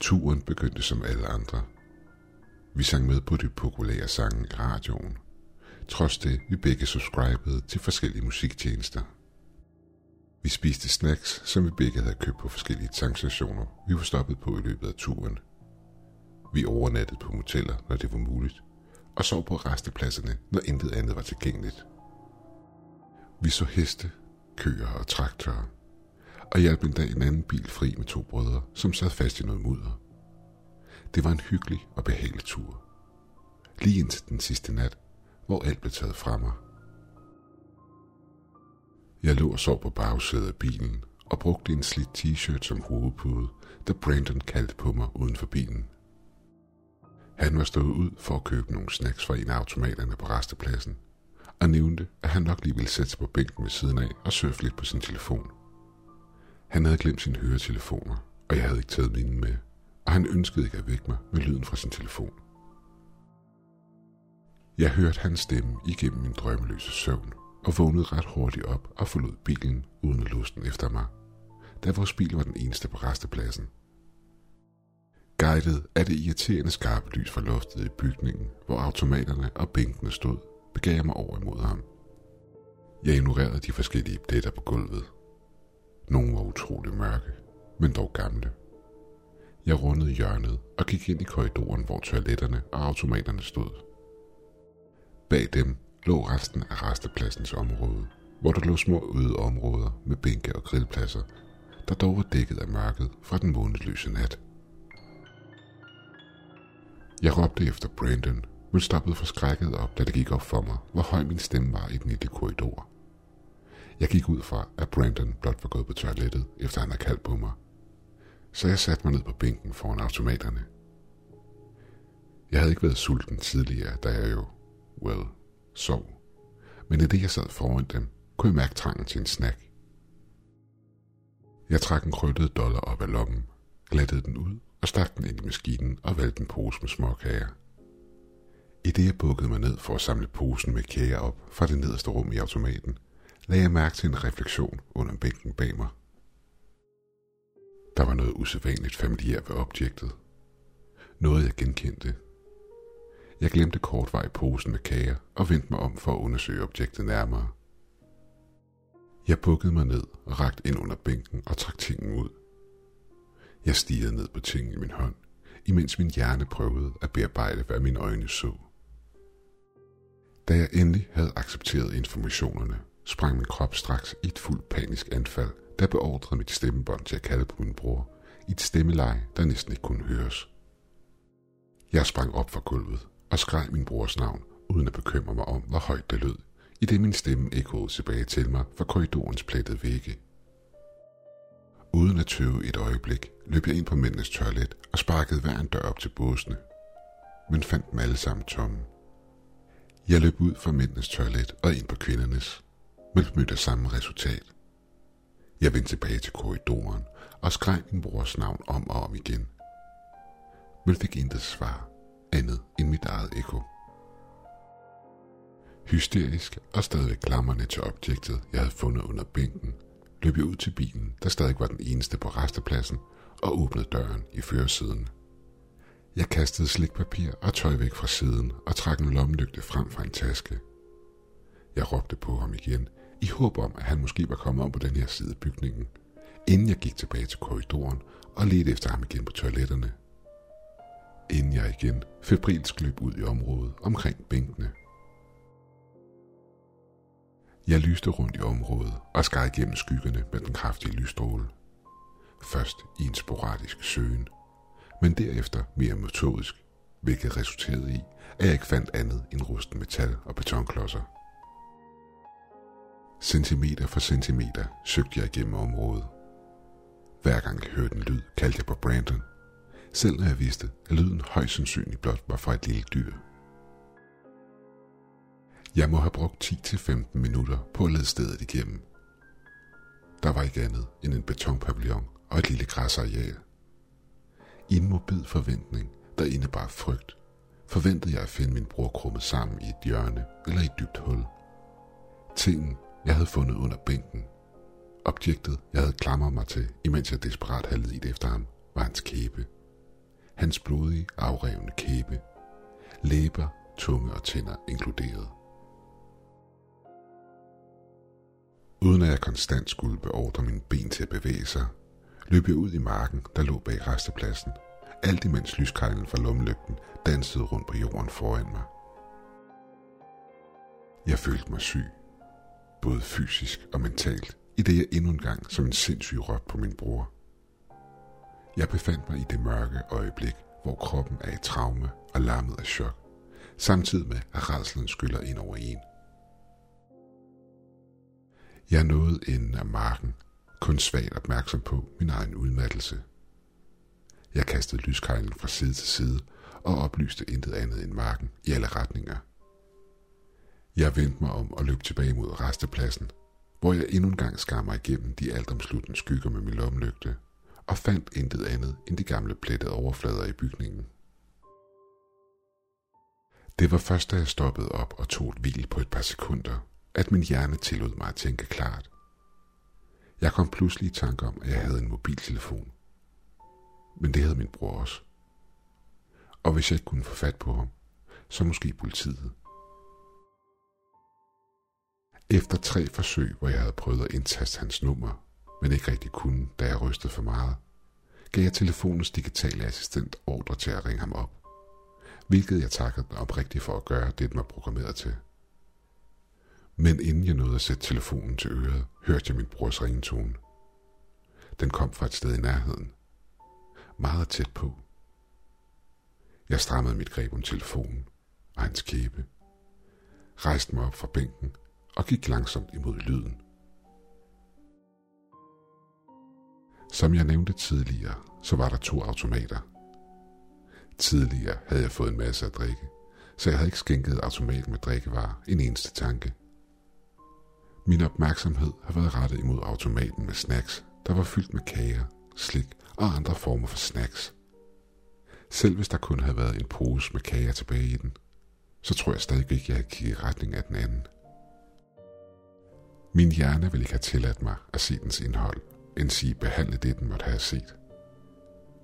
Turen begyndte som alle andre. Vi sang med på de populære sange i radioen. Trods det, vi begge subscribede til forskellige musiktjenester. Vi spiste snacks, som vi begge havde købt på forskellige tankstationer, vi var stoppet på i løbet af turen. Vi overnattede på moteller, når det var muligt, og sov på restepladserne, når intet andet var tilgængeligt. Vi så heste, køer og traktorer, og hjalp en dag en anden bil fri med to brødre, som sad fast i noget mudder. Det var en hyggelig og behagelig tur. Lige indtil den sidste nat, hvor alt blev taget fra mig. Jeg lå og sov på bagsædet af bilen og brugte en slidt t-shirt som hovedpude, da Brandon kaldte på mig uden for bilen. Han var stået ud for at købe nogle snacks fra en af automaterne på restepladsen, og nævnte, at han nok lige ville sætte sig på bænken ved siden af og surfe lidt på sin telefon. Han havde glemt sine høretelefoner, og jeg havde ikke taget mine med, og han ønskede ikke at vække mig med lyden fra sin telefon. Jeg hørte hans stemme igennem min drømmeløse søvn, og vågnede ret hurtigt op og forlod bilen uden at låse den efter mig, da vores bil var den eneste på restepladsen. Guidet af det irriterende skarpe lys fra loftet i bygningen, hvor automaterne og bænkene stod, begav jeg mig over imod ham. Jeg ignorerede de forskellige pletter på gulvet. Nogle var utrolig mørke, men dog gamle. Jeg rundede hjørnet og gik ind i korridoren, hvor toiletterne og automaterne stod. Bag dem lå resten af restepladsens område, hvor der lå små øde områder med bænke og grillpladser, der dog var dækket af mørket fra den månedløse nat. Jeg råbte efter Brandon, men stoppede forskrækket op, da det gik op for mig, hvor høj min stemme var i den lille korridor. Jeg gik ud fra, at Brandon blot var gået på toilettet, efter han havde kaldt på mig. Så jeg satte mig ned på bænken foran automaterne. Jeg havde ikke været sulten tidligere, da jeg jo, well, sov. Men i det jeg sad foran dem, kunne jeg mærke trangen til en snack. Jeg trak en krøllet dollar op af lommen, glattede den ud og stak den ind i maskinen og valgte en pose med småkager. I det jeg bukkede mig ned for at samle posen med kager op fra det nederste rum i automaten, lagde jeg mærke til en refleksion under bænken bag mig. Der var noget usædvanligt familiært ved objektet. Noget jeg genkendte. Jeg glemte kortvej posen med kager og vendte mig om for at undersøge objektet nærmere. Jeg bukkede mig ned og rakte ind under bænken og trak tingen ud. Jeg stirrede ned på tingen i min hånd, imens min hjerne prøvede at bearbejde, hvad mine øjne så. Da jeg endelig havde accepteret informationerne, sprang min krop straks i et fuldt panisk anfald, der beordrede mit stemmebånd til at kalde på min bror, i et stemmeleje, der næsten ikke kunne høres. Jeg sprang op fra gulvet og skreg min brors navn, uden at bekymre mig om, hvor højt det lød, i det min stemme ekkoede tilbage til mig fra korridorens plettede vægge. Uden at tøve et øjeblik, løb jeg ind på mændenes toilet og sparkede hver en dør op til båsene, men fandt dem alle sammen tomme. Jeg løb ud fra mændenes toilet og ind på kvindernes, men mødte samme resultat. Jeg vendte tilbage til korridoren og skreg min brors navn om og om igen, men fik intet svar andet end mit eget ekko. Hysterisk og stadig klammerne til objektet, jeg havde fundet under bænken, løb jeg ud til bilen, der stadig var den eneste på restepladsen, og åbnede døren i førersiden. Jeg kastede slikpapir og tøj væk fra siden og trak en lommelygte frem fra en taske. Jeg råbte på ham igen, i håb om, at han måske var kommet om på den her side af bygningen, inden jeg gik tilbage til korridoren og ledte efter ham igen på toiletterne. Inden jeg igen febrilsk løb ud i området omkring bænkene. Jeg lyste rundt i området og skar igennem skyggerne med den kraftige lysstråle. Først i en sporadisk søgen, men derefter mere metodisk, hvilket resulterede i, at jeg ikke fandt andet end rusten metal og betonklodser. Centimeter for centimeter søgte jeg igennem området. Hver gang jeg hørte en lyd, kaldte jeg på Brandon, selv når jeg vidste, at lyden højst sandsynligt blot var fra et lille dyr. Jeg må have brugt 10-15 minutter på at lede stedet igennem. Der var ikke andet end en betonpavillon og et lille græsareal. I en mobil forventning, der indebar frygt, forventede jeg at finde min bror krummet sammen i et hjørne eller i et dybt hul. Tingen, jeg havde fundet under bænken. Objektet, jeg havde klamret mig til, imens jeg desperat havde lidt efter ham, var hans kæbe. hans blodige, afrevne kæbe, læber, tunge og tænder inkluderet. Uden at jeg konstant skulle beordre mine ben til at bevæge sig, løb jeg ud i marken, der lå bag restepladsen, alt imens lyskejlen fra lommelygten dansede rundt på jorden foran mig. Jeg følte mig syg, både fysisk og mentalt, i det jeg endnu en gang som en sindssyg råbte på min bror. Jeg befandt mig i det mørke øjeblik, hvor kroppen er i traume og lammet af chok, samtidig med at rædslen skyller ind over en. Jeg nåede enden af marken, kun svagt opmærksom på min egen udmattelse. Jeg kastede lyskejlen fra side til side og oplyste intet andet end marken i alle retninger. Jeg vendte mig om og løb tilbage mod restepladsen, hvor jeg endnu en gang skar mig igennem de altomsluttende skygger med min lommelygte, og fandt intet andet end de gamle plettede overflader i bygningen. Det var først, da jeg stoppede op og tog et hvil på et par sekunder, at min hjerne tillod mig at tænke klart. Jeg kom pludselig i tanke om, at jeg havde en mobiltelefon. Men det havde min bror også. Og hvis jeg ikke kunne få fat på ham, så måske politiet. Efter tre forsøg, hvor jeg havde prøvet at indtaste hans nummer, men ikke rigtig kunne, da jeg rystede for meget, gav jeg telefonens digitale assistent ordre til at ringe ham op, hvilket jeg takkede den oprigtigt for at gøre det, den var programmeret til. Men inden jeg nåede at sætte telefonen til øret, hørte jeg min brors ringetone. Den kom fra et sted i nærheden. Meget tæt på. Jeg strammede mit greb om telefonen og hans kæbe. Rejste mig op fra bænken og gik langsomt imod lyden. Som jeg nævnte tidligere, så var der to automater. Tidligere havde jeg fået en masse at drikke, så jeg havde ikke skænket automaten med drikkevarer en eneste tanke. Min opmærksomhed har været rettet imod automaten med snacks, der var fyldt med kager, slik og andre former for snacks. Selv hvis der kun havde været en pose med kager tilbage i den, så tror jeg stadig ikke, jeg havde kigget i retning af den anden. Min hjerne ville ikke have tilladt mig at se dens indhold, end sige behandle det, den måtte have set.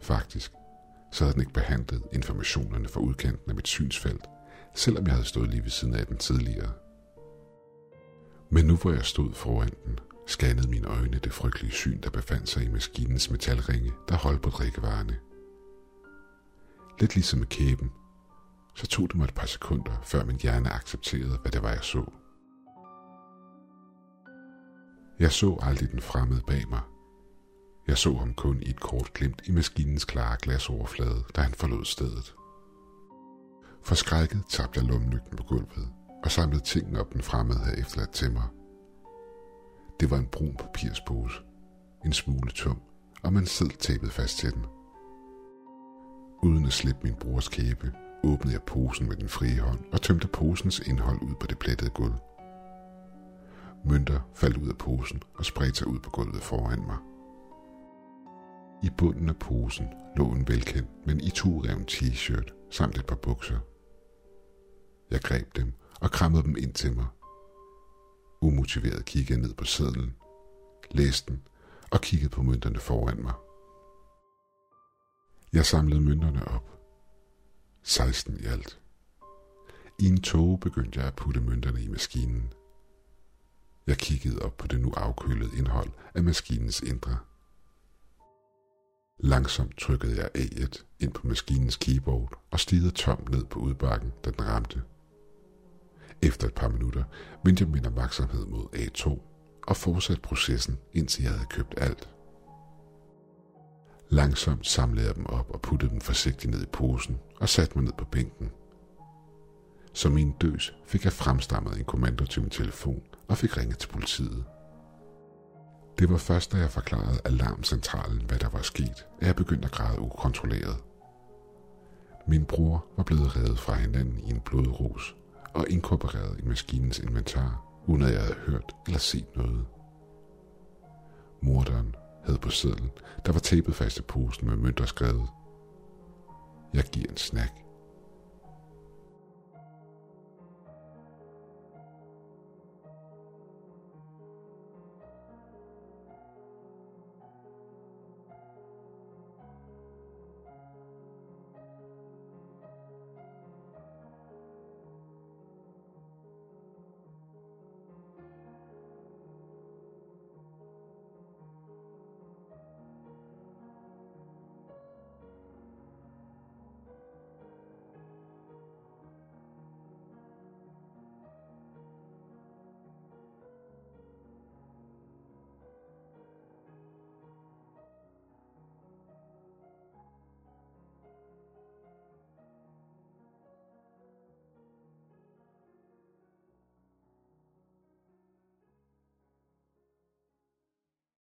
Faktisk, så havde den ikke behandlet informationerne fra udkanten af mit synsfelt, selvom jeg havde stået lige ved siden af den tidligere. Men nu hvor jeg stod foran den, scannede mine øjne det frygtelige syn, der befandt sig i maskinens metalringe, der holdt på drikkevarerne. Lidt ligesom med kæben, så tog det mig et par sekunder, før min hjerne accepterede, hvad det var, jeg så. Jeg så aldrig den fremmede bag mig. Jeg så ham kun i et kort glimt i maskinens klare glasoverflade, da han forlod stedet. Forskrækket tabte jeg lommelygten på gulvet og samlede tingene op, den fremmede havde efterladt til mig. Det var en brun papirspose, en smule tung, og man selv tæppet fast til den. Uden at slippe min brors kæbe, åbnede jeg posen med den frie hånd og tømte posens indhold ud på det plettede gulv. Mønter faldt ud af posen og spredte sig ud på gulvet foran mig. I bunden af posen lå en velkendt, men i to t-shirt samt et par bukser. Jeg greb dem og krammede dem ind til mig. Umotiveret kiggede jeg ned på sedlen, læste den og kiggede på mønterne foran mig. Jeg samlede mønterne op. 16 i alt. I en tog begyndte jeg at putte mønterne i maskinen. Jeg kiggede op på det nu afkølede indhold af maskinens indre. Langsomt trykkede jeg A'et ind på maskinens keyboard og stigede tomt ned på udbakken, da den ramte. Efter et par minutter vendte jeg min opmærksomhed mod A2 og fortsatte processen, indtil jeg havde købt alt. Langsomt samlede jeg dem op og puttede dem forsigtigt ned i posen og satte mig ned på bænken. Som min døs fik jeg fremstammet en kommando til min telefon og fik ringet til politiet. Det var først, da jeg forklarede alarmcentralen, hvad der var sket, at jeg begyndte at græde ukontrolleret. Min bror var blevet reddet fra hinanden i en blodrus og inkorporeret i maskinens inventar, uden at jeg havde hørt eller set noget. Morderen havde på sædlen, der var tæppet fast i posen med mønter skrevet. Jeg giver en snack